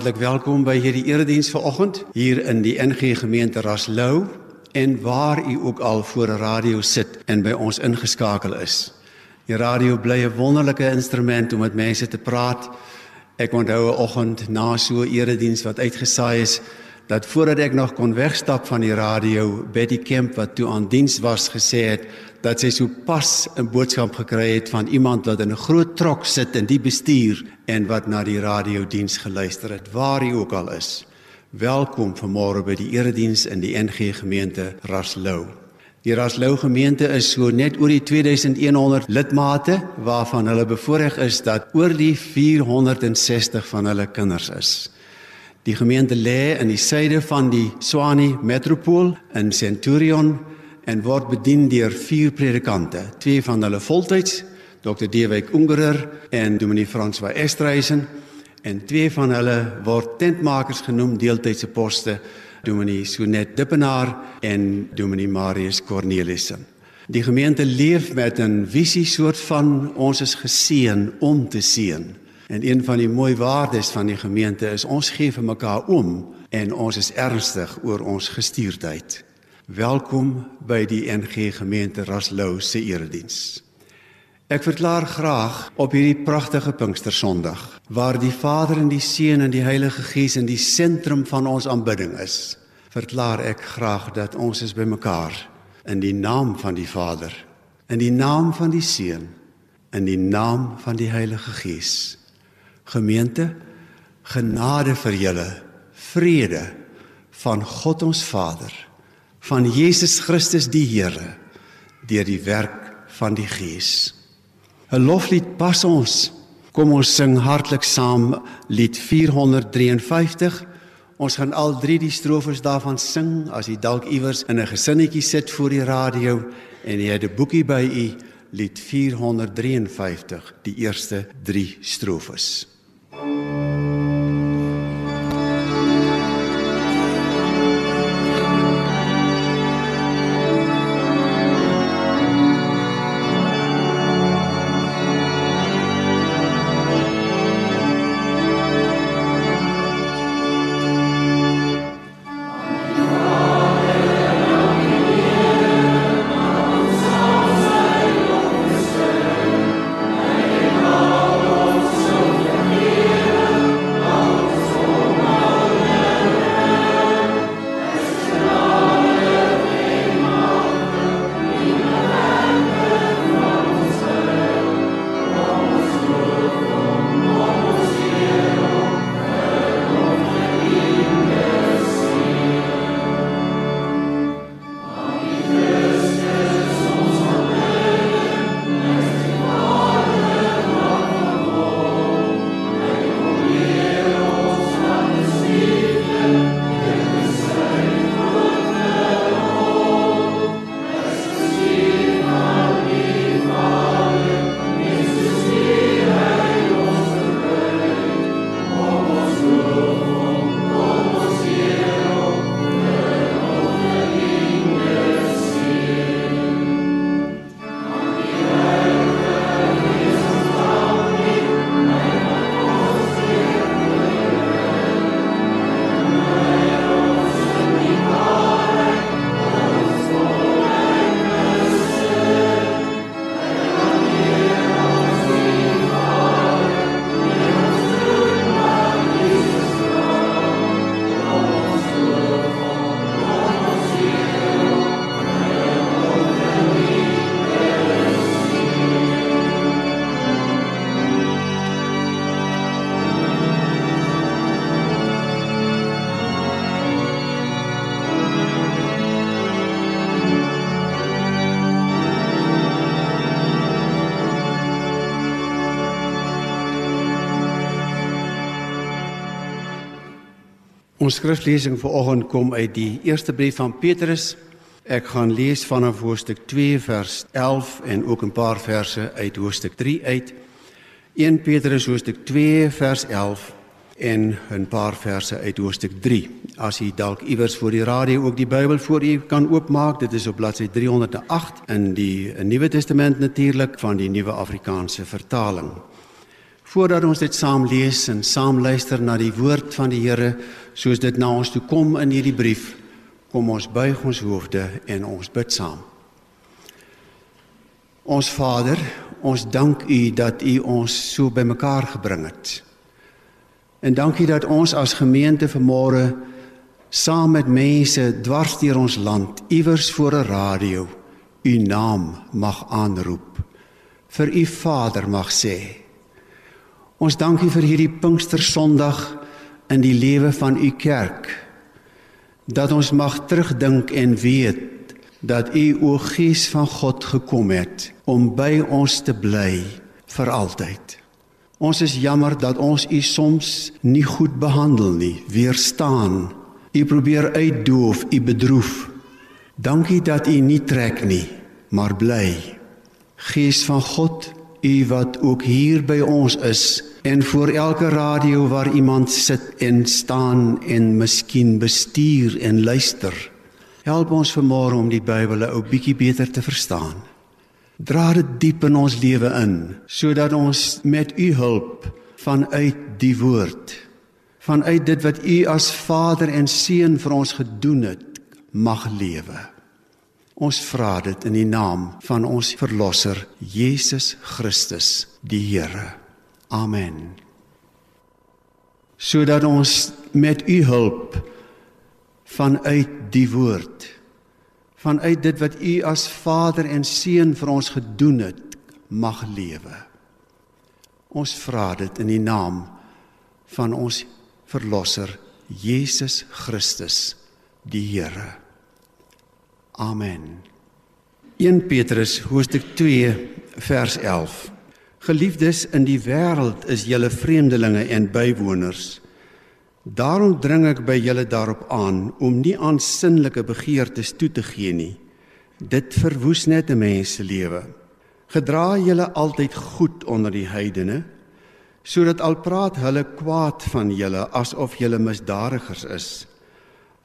Hartlik welkom by hierdie erediens vanoggend hier in die NG Gemeente Raslou en waar u ook al voor 'n radio sit en by ons ingeskakel is. Die radio bly 'n wonderlike instrument om met mense te praat. Ek onthou 'n oggend na so 'n erediens wat uitgesaai is dat voordat ek nog kon wegstap van die radio, Betty Kemp wat toe aan diens was gesê het dat sy so pas 'n boodskap gekry het van iemand wat in 'n groot trok sit in die bestuur en wat na die radiodiens geluister het waar hy ook al is. Welkom vanmôre by die erediens in die NG gemeente Raslou. Die Raslou gemeente is so net oor die 2100 lidmate waarvan hulle bevoorreg is dat oor die 460 van hulle kinders is. Die gemeente lê in die suide van die Swani metropool in Centurion en word bedien deur vier predikante, twee van hulle voltyds, Dr. Dewyk Ungerer en Dominee Frans van Estreisen, en twee van hulle word tentmakers genoem deeltydse poste, Dominee Sonet Dippenaar en Dominee Marius Cornelissen. Die gemeente leef met 'n visie soort van ons is geseën om te seën. En een van die mooi waardes van die gemeente is ons gee vir mekaar om en ons is ernstig oor ons gestuurdheid. Welkom by die NG Gemeente Raslou se erediens. Ek verklaar graag op hierdie pragtige Pinkstersondag waar die Vader en die Seun en die Heilige Gees in die sentrum van ons aanbidding is. Verklaar ek graag dat ons is bymekaar in die naam van die Vader, in die naam van die Seun, in die naam van die Heilige Gees. Gemeente, genade vir julle, vrede van God ons Vader van Jesus Christus die Here deur die werk van die Gees. 'n Loflied pas ons. Kom ons sing hartlik saam lied 453. Ons gaan al drie die strofes daarvan sing as jy dalk iewers in 'n gesinnetjie sit voor die radio en jy het 'n boekie by u lied 453 die eerste 3 strofes. Thank you. Ons skriflesing vir oggend kom uit die eerste brief van Petrus. Ek gaan lees vanaf hoofstuk 2 vers 11 en ook 'n paar verse uit hoofstuk 3 uit. 1 Petrus hoofstuk 2 vers 11 en 'n paar verse uit hoofstuk 3. As jy dalk iewers voor die radio ook die Bybel voor u kan oopmaak, dit is op bladsy 308 in die Nuwe Testament natuurlik van die Nuwe Afrikaanse vertaling. Voordat ons dit saam lees en saam luister na die woord van die Here soos dit na ons toe kom in hierdie brief, kom ons buig ons hoofde en ons bid saam. Ons Vader, ons dank U dat U ons so bymekaar gebring het. En dankie dat ons as gemeente vanmôre saam met mense dwars deur ons land iewers voor 'n radio u naam mag aanroep vir u Vader mag sê ons dankie vir hierdie Pinkster Sondag in die lewe van u kerk dat ons mag terugdink en weet dat u o Gees van God gekom het om by ons te bly vir altyd ons is jammer dat ons u soms nie goed behandel nie weerstaan U probeer uitdoof, u bedroef. Dankie dat u nie trek nie, maar bly. Gees van God, u wat ook hier by ons is en voor elke radio waar iemand sit en staan en miskien bestuur en luister. Help ons vanmôre om die Bybel 'n ou bietjie beter te verstaan. Dra dit diep in ons lewe in sodat ons met u hulp vanuit die woord vanuit dit wat u as Vader en Seun vir ons gedoen het, mag lewe. Ons vra dit in die naam van ons verlosser Jesus Christus, die Here. Amen. Sodat ons met u hulp vanuit die woord vanuit dit wat u as Vader en Seun vir ons gedoen het, mag lewe. Ons vra dit in die naam van ons verlosser Jesus Christus die Here. Amen. 1 Petrus hoofstuk 2 vers 11. Geliefdes in die wêreld is julle vreemdelinge en bywoners. Daarom dring ek by julle daarop aan om nie aan sinnelike begeertes toe te gee nie. Dit verwoes net 'n mens se lewe. Gedra julle altyd goed onder die heidene sodat al praat hulle kwaad van julle asof julle misdadigers is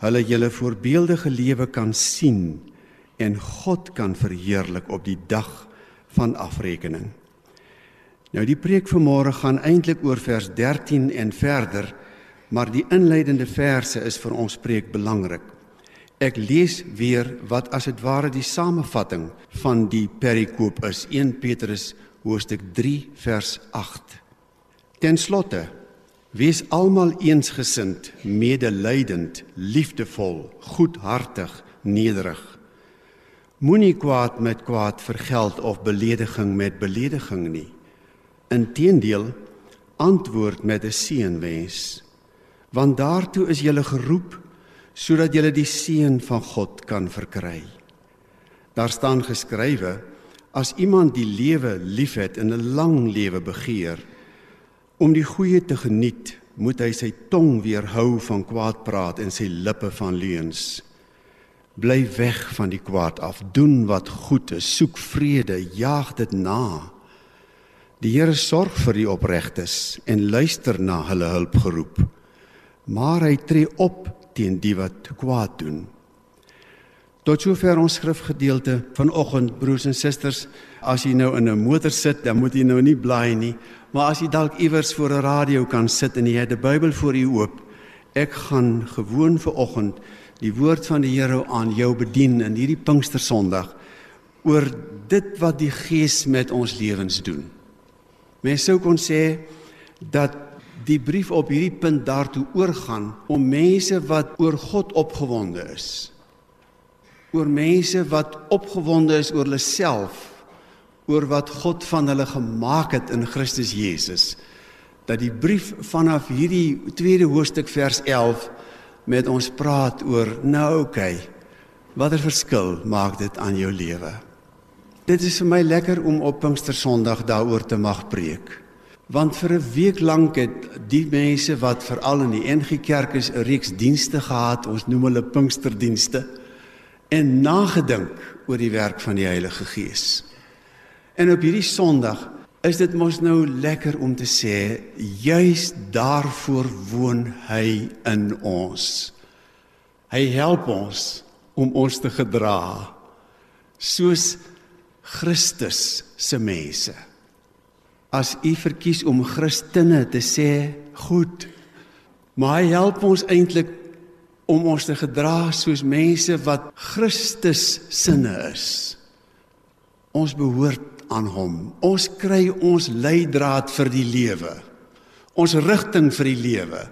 hulle julle voorbeeldige lewe kan sien en God kan verheerlik op die dag van afrekening. Nou die preek vanmôre gaan eintlik oor vers 13 en verder maar die inleidende verse is vir ons preek belangrik ek lees weer wat as dit ware die samevatting van die perikoop is. 1 Petrus hoofstuk 3 vers 8 Ten slotte, wees almal eensgesind, medelydend, liefdevol, goedhartig, nederig. Moenie kwaad met kwaad vergeld of belediging met belediging nie. Inteendeel, antwoord met 'n seënwens, want daartoe is jy geroep sodat jy die seën van God kan verkry. Daar staan geskrywe: As iemand die lewe liefhet en 'n lang lewe begeer, Om die goeie te geniet, moet hy sy tong weerhou van kwaad praat en sy lippe van leuns. Bly weg van die kwaad af, doen wat goed is, soek vrede, jaag dit na. Die Here sorg vir die opregtes en luister na hulle hulpgeroep. Maar hy tree op teen die wat kwaad doen. Tot sover ons skrifgedeelte vanoggend broers en susters, as jy nou in 'n motor sit, dan moet jy nou nie blaai nie, Maar as jy dalk iewers voor 'n radio kan sit en jy het die Bybel voor jou oop, ek gaan gewoon vir oggend die woord van die Here aan jou bedien in hierdie Pinkster Sondag oor dit wat die Gees met ons lewens doen. Mens sou kon sê dat die brief op hierdie punt daartoe oorgaan om mense wat oor God opgewonde is. Oor mense wat opgewonde is oor hulle self oor wat God van hulle gemaak het in Christus Jesus. Dat die brief vanaf hierdie tweede hoofstuk vers 11 met ons praat oor nou. Okay, watter verskil maak dit aan jou lewe? Dit is vir my lekker om op Pinkster Sondag daaroor te mag preek. Want vir 'n week lank het die mense wat veral in die NG Kerk is 'n reeks dienste gehad, ons noem hulle Pinksterdienste, en nagedink oor die werk van die Heilige Gees. En op hierdie Sondag is dit mos nou lekker om te sê juis daarvoor woon hy in ons. Hy help ons om ons te gedra soos Christus se mense. as u verkies om Christene te sê, goed. Maar hy help ons eintlik om ons te gedra soos mense wat Christus sinne is. Ons behoort aan hom. Ons kry ons leidraad vir die lewe. Ons rigting vir die lewe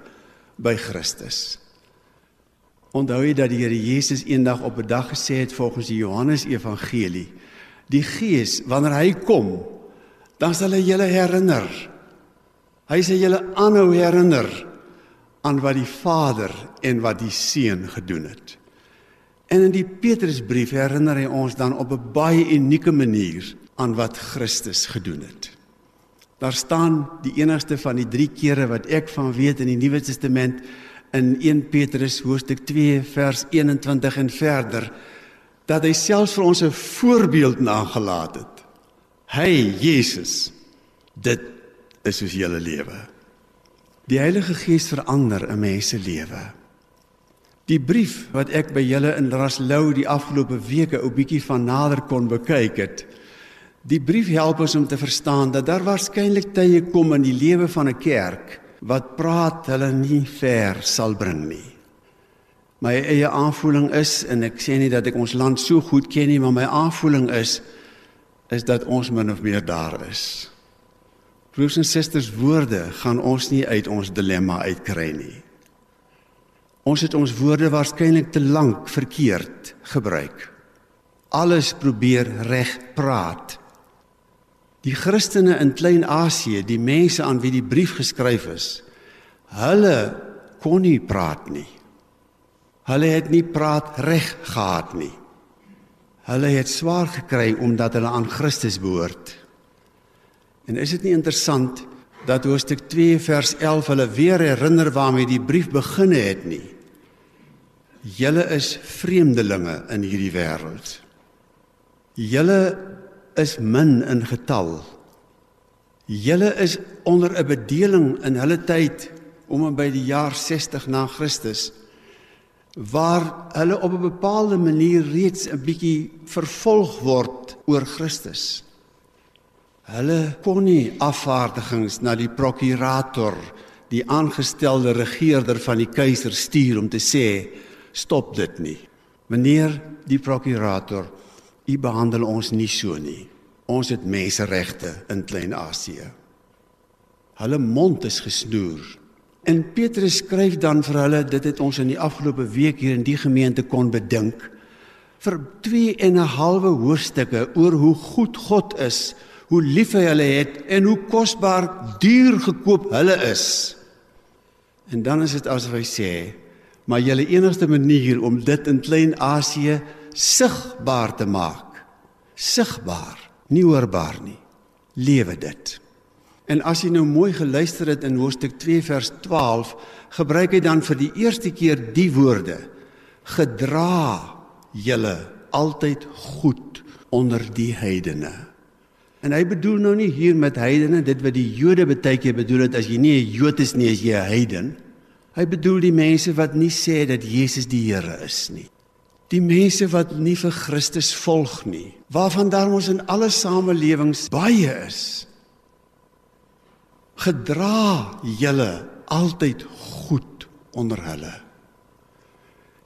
by Christus. Onthou jy dat die Here Jesus eendag op 'n dag gesê het volgens die Johannes Evangelie, die Gees wanneer hy kom, dan sal hy julle herinner. Hy sê julle aanhou herinner aan wat die Vader en wat die Seun gedoen het. En in die Petrusbrief herinner hy ons dan op 'n baie unieke manier aan wat Christus gedoen het. Daar staan die enigste van die 3 kere wat ek van weet in die Nuwe Testament in 1 Petrus hoofstuk 2 vers 21 en verder dat hy selfs vir ons 'n voorbeeld nagelaat het. Hy Jesus dit is soos julle lewe. Die Heilige Gees verander 'n mens se lewe. Die brief wat ek by julle in Raslou die afgelope weke 'n bietjie van nader kon bekyk het. Die brief help ons om te verstaan dat daar waarskynlik tye kom in die lewe van 'n kerk wat praat hulle nie ver sal bring nie. My eie aanvoeling is en ek sê nie dat ek ons land so goed ken nie, maar my aanvoeling is is dat ons min of meer daar is. Broers en susters, woorde gaan ons nie uit ons dilemma uitkry nie. Ons het ons woorde waarskynlik te lank verkeerd gebruik. Alles probeer reg praat. Die Christene in Klein-Asië, die mense aan wie die brief geskryf is, hulle kon nie praat nie. Hulle het nie praat reg gehad nie. Hulle het swaar gekry omdat hulle aan Christus behoort. En is dit nie interessant dat hoofstuk 2 vers 11 hulle weer herinner waarmee die brief begin het nie? Julle is vreemdelinge in hierdie wêreld. Julle is min in getal. Julle is onder 'n bedeling in hulle tyd om en by die jaar 60 na Christus waar hulle op 'n bepaalde manier reeds 'n bietjie vervolg word oor Christus. Hulle kon nie afvaardigings na die prokurator, die aangestelde regerder van die keiser stuur om te sê stop dit nie. Meneer die prokurator U behandel ons nie so nie. Ons het menseregte in Klein-Asië. Hulle mond is gesnoer. En Petrus skryf dan vir hulle, dit het ons in die afgelope week hier in die gemeente kon bedink vir 2 en 'n halwe hoofstukke oor hoe goed God is, hoe lief hy hulle het en hoe kosbaar duur gekoop hulle is. En dan is dit asof hy sê, maar julle enigste manier om dit in Klein-Asië sigbaar te maak. Sigbaar, nie hoorbaar nie. Lewe dit. En as jy nou mooi geluister het in hoofstuk 2 vers 12, gebruik hy dan vir die eerste keer die woorde: Gedra julle altyd goed onder die heidene. En hy bedoel nou nie hier met heidene dit wat die Jode baie keer bedoel het as jy nie 'n Jood is nie, as jy 'n heiden. Hy bedoel die mense wat nie sê dat Jesus die Here is nie die mense wat nie vir Christus volg nie, waarvan daar mos in alle samelewings baie is. Gedra julle altyd goed onder hulle.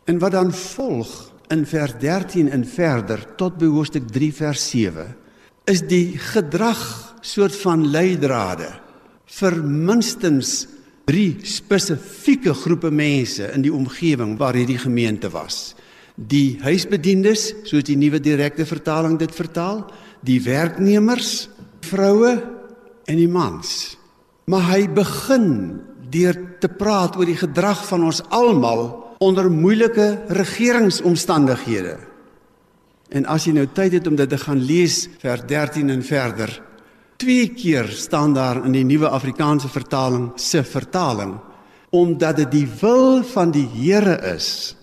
En wat dan volg in vers 13 en verder tot by hoofstuk 3 vers 7 is die gedrag soort van leidrade vir minstens drie spesifieke groepe mense in die omgewing waar hierdie gemeente was die huisbediendes, soos die nuwe direkte vertaling dit vertaal, die werknemers, vroue en die mans. Maar hy begin deur te praat oor die gedrag van ons almal onder moeilike regeringsomstandighede. En as jy nou tyd het om dit te gaan lees vers 13 en verder, twee keer staan daar in die nuwe Afrikaanse vertaling se vertaling omdat dit die wil van die Here is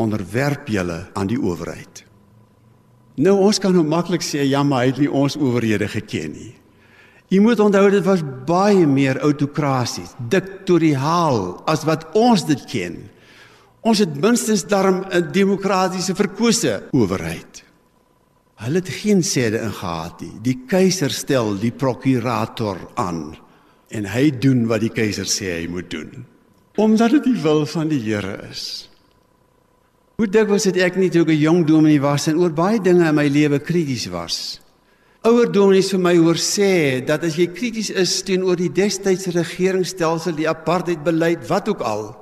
onderwerp julle aan die owerheid. Nou ons kan nou maklik sê ja, maar hy het nie ons owerhede geken nie. Jy moet onthou dit was baie meer autokraties, diktatoriaal as wat ons dit ken. Ons het minstens darm 'n demokratiese verkose owerheid. Hulle het geen sêde ingehad nie. Die keiser stel die prokurator aan en hy doen wat die keiser sê hy moet doen omdat dit die wil van die Here is. Hoe dikwels het ek nie toe ek 'n jong dominee was en oor baie dinge in my lewe krities was. Ouer dominees vir my hoor sê dat as jy krities is teenoor die destydse regeringsstelsel, die apartheidbeleid, wat ook al,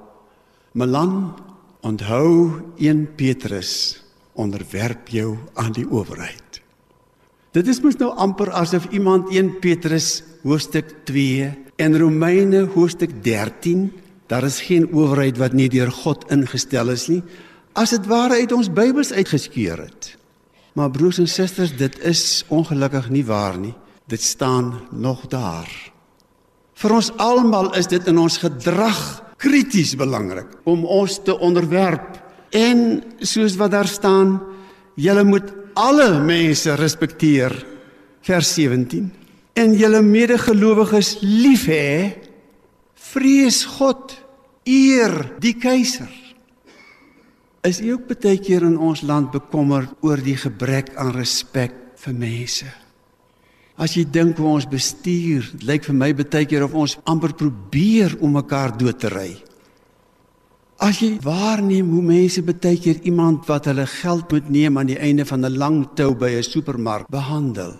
Melan onthou 1 Petrus onderwerp jou aan die owerheid. Dit is mos nou amper asof iemand 1 Petrus hoofstuk 2 en Romeine hoofstuk 13, daar is geen owerheid wat nie deur God ingestel is nie, as dit ware uit ons Bybels uitgeskeur het. Maar broers en susters, dit is ongelukkig nie waar nie. Dit staan nog daar. Vir ons almal is dit in ons gedrag krities belangrik om ons te onderwerp. En soos wat daar staan julle moet alle mense respekteer. Vers 17 en julle medegelowiges lief hê vrees God eer die keiser. Is jy ook baie keer in ons land bekommerd oor die gebrek aan respek vir mense As jy dink hoe ons bestuur, lyk vir my baie keer of ons amper probeer om mekaar dood te ry. As jy waarneem hoe mense baie keer iemand wat hulle geld moet neem aan die einde van 'n lang tou by 'n supermark behandel.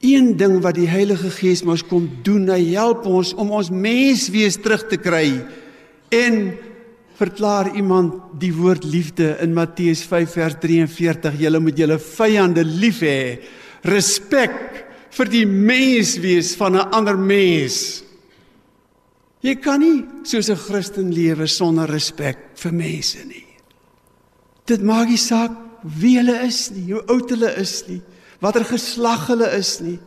Een ding wat die Heilige Gees mos kom doen, hy help ons om ons menswees terug te kry en verklaar iemand die woord liefde in Matteus 5 vers 43, julle moet julle vyande lief hê respek vir die mens wees van 'n ander mens. Jy kan nie soos 'n Christen lewe sonder respek vir mense nie. Dit maak nie saak wie hulle is nie, hoe oud hulle is nie, watter geslag hulle is nie.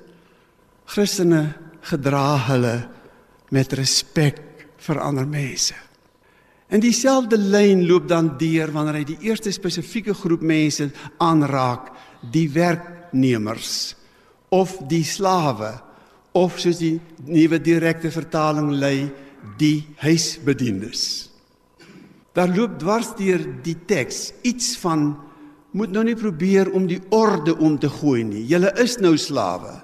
Christene gedra hulle met respek vir ander mense. En dieselfde lyn loop dan deur wanneer hy die eerste spesifieke groep mense aanraak, die werk werknemers of die slawe of soos die nuwe direkte vertaling lei die huisbedienis. Daar loop dwars deur die teks iets van moet nou nie probeer om die orde om te gooi nie. Julle is nou slawe.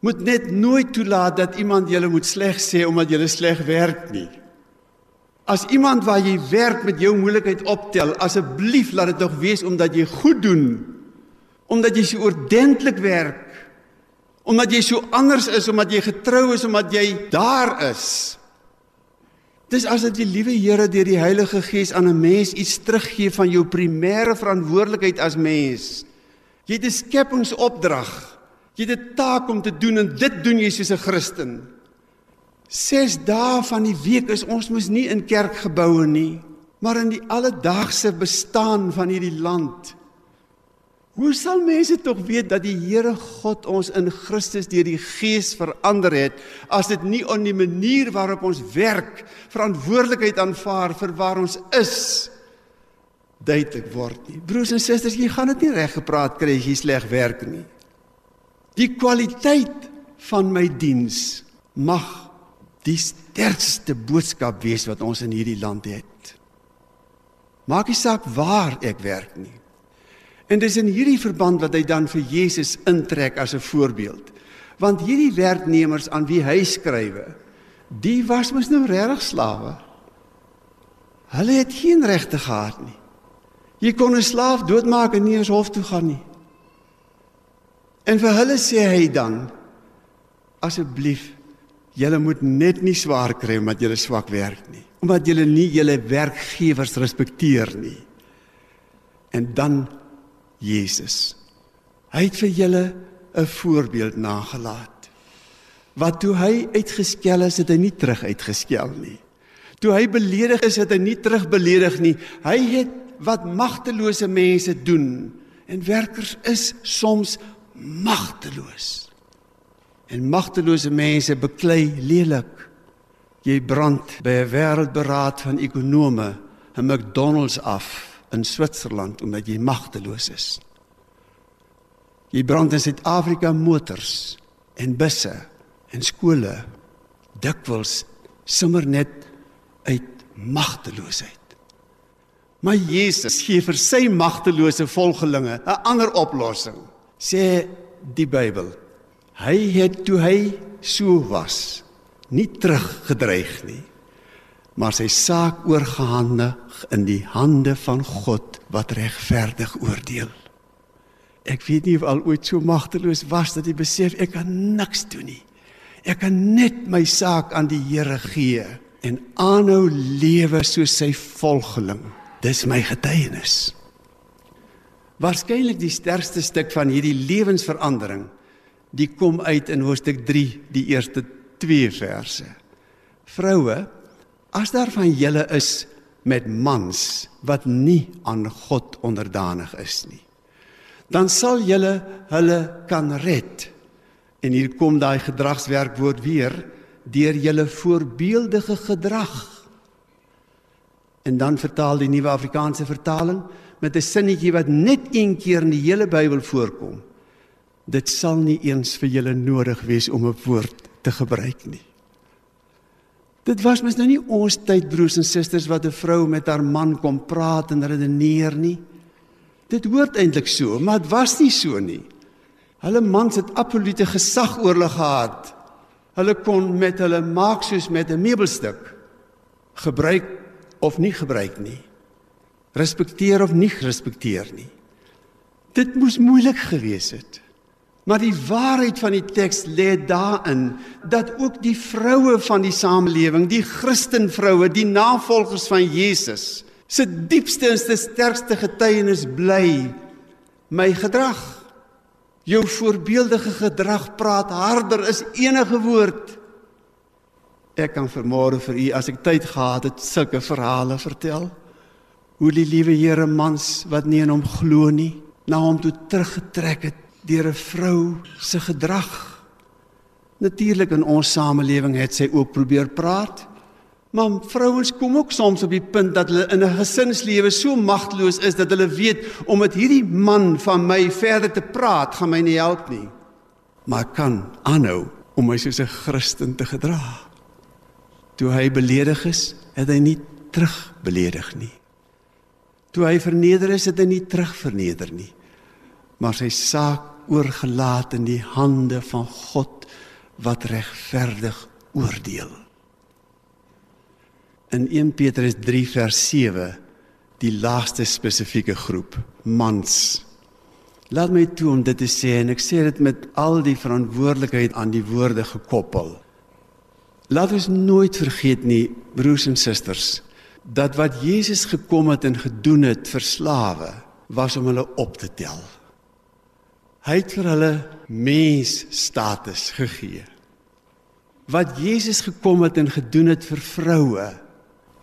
Moet net nooit toelaat dat iemand julle moet sleg sê omdat julle sleg werk nie. As iemand waar jy werk met jou moeilikheid optel, asseblief laat dit tog wees omdat jy goed doen omdat jy so oordentlik werk, omdat jy so anders is, omdat jy getrou is, omdat jy daar is. Dis asof die liewe Here deur die Heilige Gees aan 'n mens iets teruggee van jou primêre verantwoordelikheid as mens. Jy het 'n skepingsopdrag. Jy het 'n taak om te doen en dit doen jy soos 'n Christen. 6 dae van die week is ons mos nie in kerkgeboue nie, maar in die alledaagse bestaan van hierdie land. Hoe sal mense tog weet dat die Here God ons in Christus deur die Gees verander het as dit nie op die manier waarop ons werk verantwoordelikheid aanvaar vir waar ons is duidelik word nie. Broers en susters, jy gaan dit nie reg gepraat kry as jy sleg werk nie. Die kwaliteit van my diens mag die sterkste boodskap wees wat ons in hierdie land het. Maak nie saak waar ek werk nie. En dis in hierdie verband wat hy dan vir Jesus intrek as 'n voorbeeld. Want hierdie werknemers aan wie hy skrywe, die was mos nou regtig slawe. Hulle het geen regte gehad nie. Jy kon 'n slaaf doodmaak en nie eens hof toe gaan nie. En vir hulle sê hy dan: Asseblief, julle moet net nie swaar kry omdat julle swak werk nie, omdat julle nie julle werkgewers respekteer nie. En dan Jesus. Hy het vir julle 'n voorbeeld nagelaat. Wat toe hy uitgeskel is, het hy nie terug uitgeskel nie. Toe hy beledig is, het hy nie terug beledig nie. Hy het wat magtelose mense doen en werkers is soms magteloos. En magtelose mense beklei lelik. Jy brand by 'n wêreldberaad van ekonome 'n McDonald's af in Switserland omdat jy magteloos is. Jy brand in Suid-Afrika motors en busse en skole dikwels sommer net uit magteloosheid. Maar Jesus gee vir sy magtelose volgelinge 'n ander oplossing. Sê die Bybel. Hy het toe hy so was, nie teruggedreig nie, maar sy saak oorgehandig in die hande van God wat regverdig oordeel. Ek weet nie of al ooit so magteloos was dat jy besef ek kan niks doen nie. Ek kan net my saak aan die Here gee en aanhou lewe soos sy volgeling. Dis my getuienis. Waarskynlik die sterkste stuk van hierdie lewensverandering, die kom uit in hoofstuk 3, die eerste 2 verse. Vroue, as daar van julle is met mans wat nie aan God onderdanig is nie, dan sal julle hulle kan red. En hier kom daai gedragswerkwoord weer deur julle voorbeeldige gedrag. En dan vertaal die Nuwe Afrikaanse vertaling met 'n sinnetjie wat net een keer in die hele Bybel voorkom. Dit sal nie eens vir julle nodig wees om 'n woord te gebruik nie. Dit was mos nou nie ons tyd broers en susters wat 'n vrou met haar man kom praat en redeneer nie. Dit hoort eintlik so, maar dit was nie so nie. Hulle mans het absolute gesag oor hulle gehad. Hulle kon met hulle maak soos met 'n meubelstuk gebruik of nie gebruik nie. Respekteer of nie respekteer nie. Dit moes moeilik gewees het. Maar die waarheid van die teks lê daarin dat ook die vroue van die samelewing, die Christenvroue, die navolgers van Jesus, se diepste en se sterkste getuienis bly my gedrag. Jou voorbeeldige gedrag praat harder as enige woord. Ek kan vermoere vir u as ek tyd gehad het sulke verhale vertel. Hoe die liewe Here mans wat nie in hom glo nie, na hom toe teruggetrek het deur 'n vrou se gedrag. Natuurlik in ons samelewing het sy ook probeer praat. Maar vrouens kom ook soms op die punt dat hulle in 'n gesinslewe so magteloos is dat hulle weet om met hierdie man van my verder te praat gaan my nie help nie. Maar ek kan aanhou om my soos 'n Christen te gedra. Toe hy beledig is, het hy nie terug beledig nie. Toe hy verneder is, het hy nie terug verneder nie. Maar sy saak oorgelaat in die hande van God wat regverdig oordeel in 1 Petrus 3 vers 7 die laaste spesifieke groep mans. Laat my toe om dit te sê en ek sê dit met al die verantwoordelikheid aan die woorde gekoppel. Laat ons nooit vergeet nie broers en susters dat wat Jesus gekom het en gedoen het vir slawe was om hulle op te tel. Hy het vir hulle mens status gegee. Wat Jesus gekom het en gedoen het vir vroue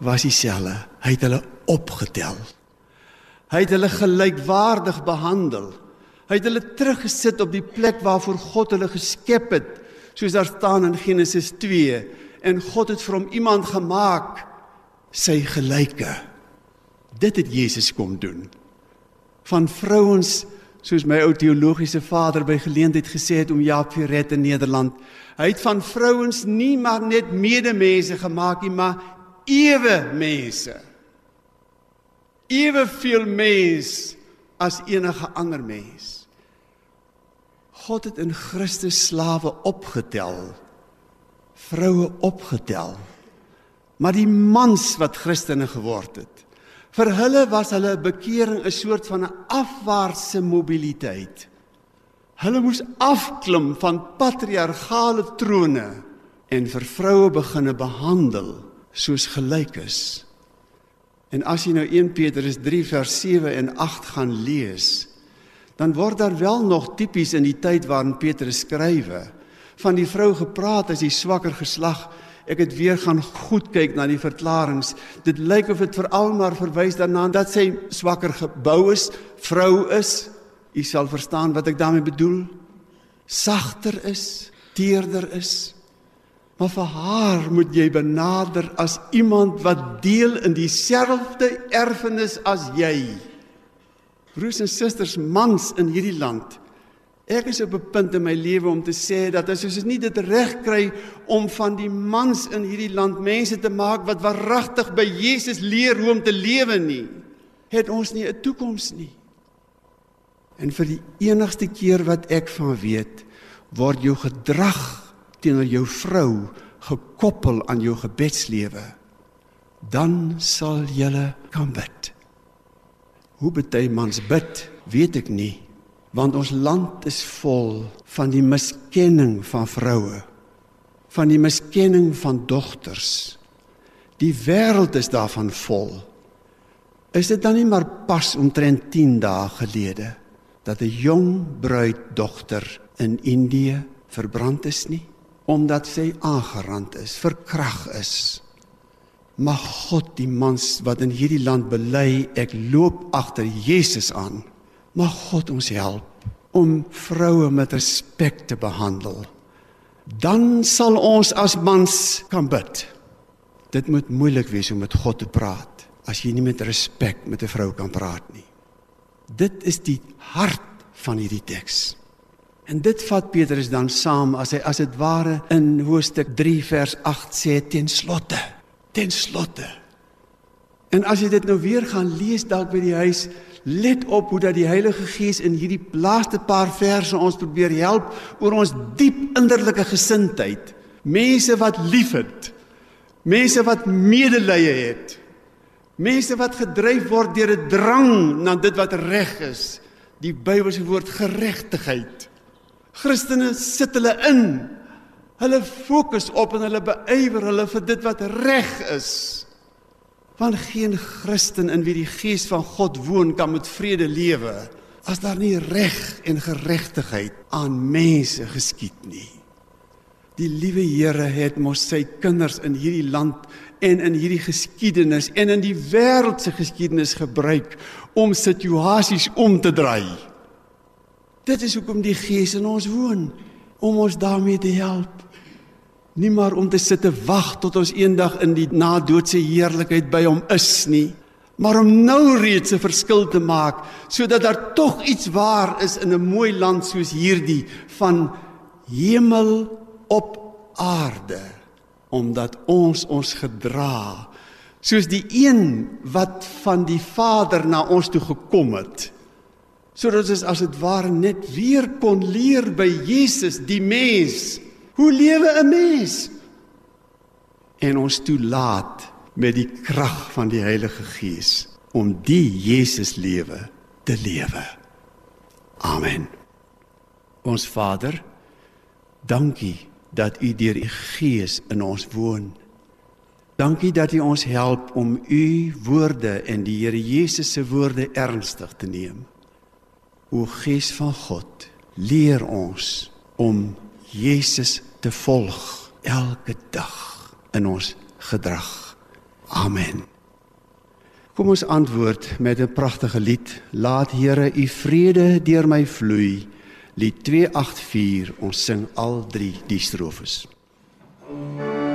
was dieselfde. Hy het hulle opgetel. Hy het hulle gelykwaardig behandel. Hy het hulle teruggesit op die plek waarvoor God hulle geskep het, soos daar staan in Genesis 2, en God het vir hom iemand gemaak sy gelyke. Dit het Jesus kom doen. Van vrouens soos my ou teologiese vader by geleentheid gesê het om Jaap Ferret in Nederland. Hy het van vrouens nie maar net medemense gemaak nie, maar ewe mense. Ewe veel mens as enige ander mens. God het in Christus slawe opgetel. Vroue opgetel. Maar die mans wat Christene geword het, vir hulle was hulle bekering 'n soort van 'n afwaartse mobiliteit. Hulle moes afklim van patriargale trone en vir vroue beginne behandel soos gelyk is. En as jy nou 1 Petrus 3 vers 7 en 8 gaan lees, dan word daar wel nog tipies in die tyd waarin Petrus skrywe van die vrou gepraat as die swakker geslag. Ek het weer gaan goed kyk na die verklaringe. Dit lyk of dit veral maar verwys daarna dat sy swakker gebou is, vrou is. U sal verstaan wat ek daarmee bedoel. Sagter is, teerder is. Maar vir haar moet jy benader as iemand wat deel in dieselfde erfenis as jy. Broers en susters, mans in hierdie land. Ek is op 'n punt in my lewe om te sê dat as ons nie dit reg kry om van die mans in hierdie land mense te maak wat waaragtig by Jesus leer hoe om te lewe nie, het ons nie 'n toekoms nie. En vir die enigste keer wat ek van weet, word jou gedrag teenoor jou vrou gekoppel aan jou gebedslewe. Dan sal jy kan bid. Hoe baie mans bid, weet ek nie, want ons land is vol van die miskenning van vroue, van die miskenning van dogters. Die wêreld is daarvan vol. Is dit dan nie maar pas omtrent 10 dae gelede dat 'n jong bruiddogter in Indië verbrand is nie omdat sy aangerand is, verkrag is. Mag God die mans wat in hierdie land bely ek loop agter Jesus aan. Mag God ons help om vroue met respek te behandel. Dan sal ons as mans kan bid. Dit moet moeilik wees om met God te praat as jy nie met respek met 'n vrou kan praat nie. Dit is die hart van hierdie teks. En dit vat Petrus dan saam as hy as dit ware in hoofstuk 3 vers 8 sê ten slotte, ten slotte. En as jy dit nou weer gaan lees dalk by die huis, let op hoe dat die Heilige Gees in hierdie laaste paar verse ons probeer help oor ons diep innerlike gesindheid. Mense wat liefhet. Mense wat medelee het. Mense wat gedryf word deur 'n drang na dit wat reg is. Die Bybelse woord geregtigheid. Christene sit hulle in. Hulle fokus op en hulle beywer hulle vir dit wat reg is. Want geen Christen in wie die Gees van God woon kan met vrede lewe as daar nie reg en geregtigheid aan mense geskied nie. Die liewe Here het mos sy kinders in hierdie land en in hierdie geskiedenis en in die wêreldse geskiedenis gebruik om situasies om te draai. Dit is hoekom die Gees in ons woon om ons daarmee te help. Nie maar om te sit te wag tot ons eendag in die nadoodse heerlikheid by hom is nie, maar om nou reeds 'n verskil te maak sodat daar tog iets waar is in 'n mooi land soos hierdie van hemel op aarde omdat ons ons gedra soos die een wat van die Vader na ons toe gekom het sodat ons as dit ware net weer kon leer by Jesus die mens hoe lewe 'n mens en ons toelaat met die krag van die Heilige Gees om die Jesus lewe te lewe amen ons Vader dankie dat u deur u gees in ons woon. Dankie dat u ons help om u woorde en die Here Jesus se woorde ernstig te neem. O Gees van God, leer ons om Jesus te volg elke dag in ons gedrag. Amen. Kom ons antwoord met 'n pragtige lied. Laat Here u vrede deur my vloei. Lied 284, ons sing al drie die strofes. Thank you.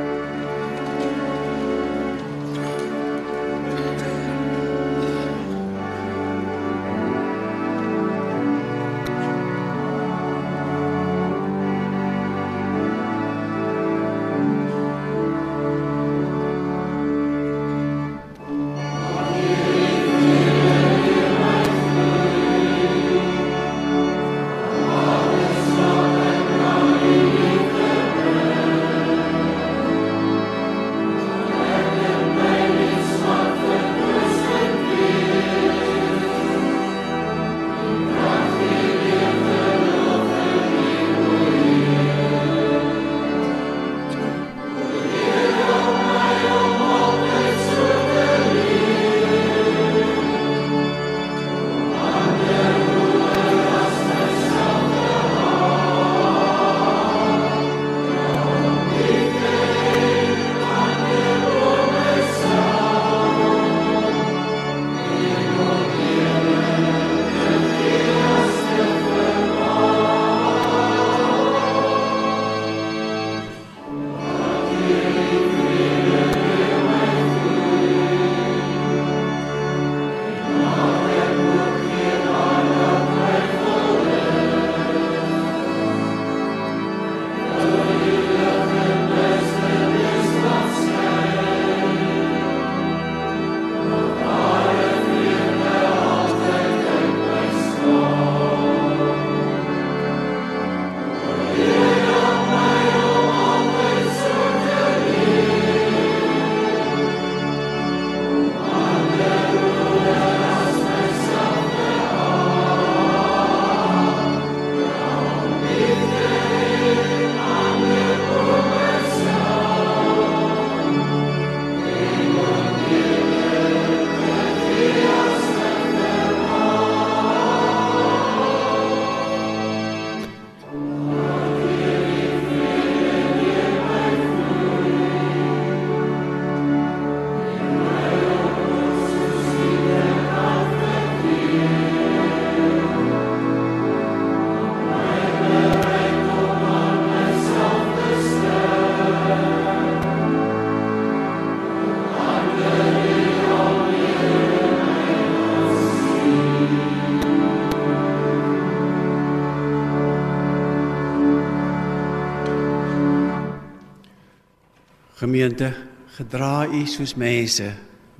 Gemeente, gedra u soos mense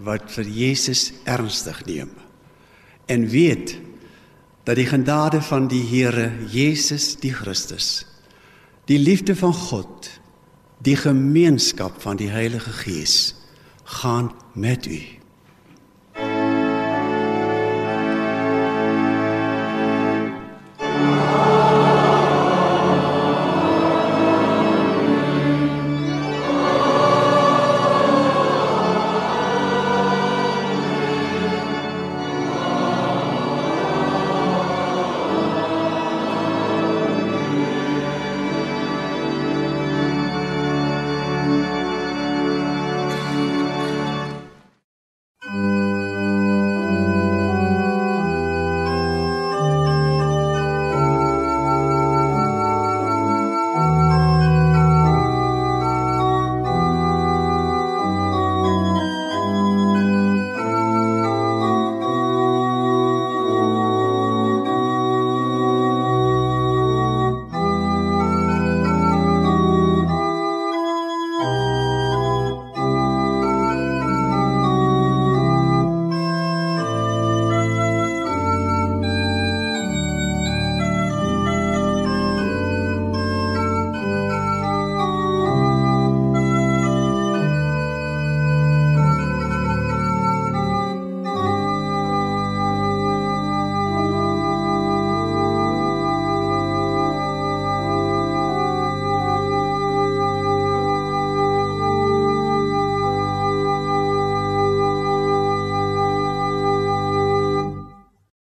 wat vir Jesus ernstig neem en weet dat die genade van die Here Jesus die Christus die liefde van God die gemeenskap van die Heilige Gees gaan met u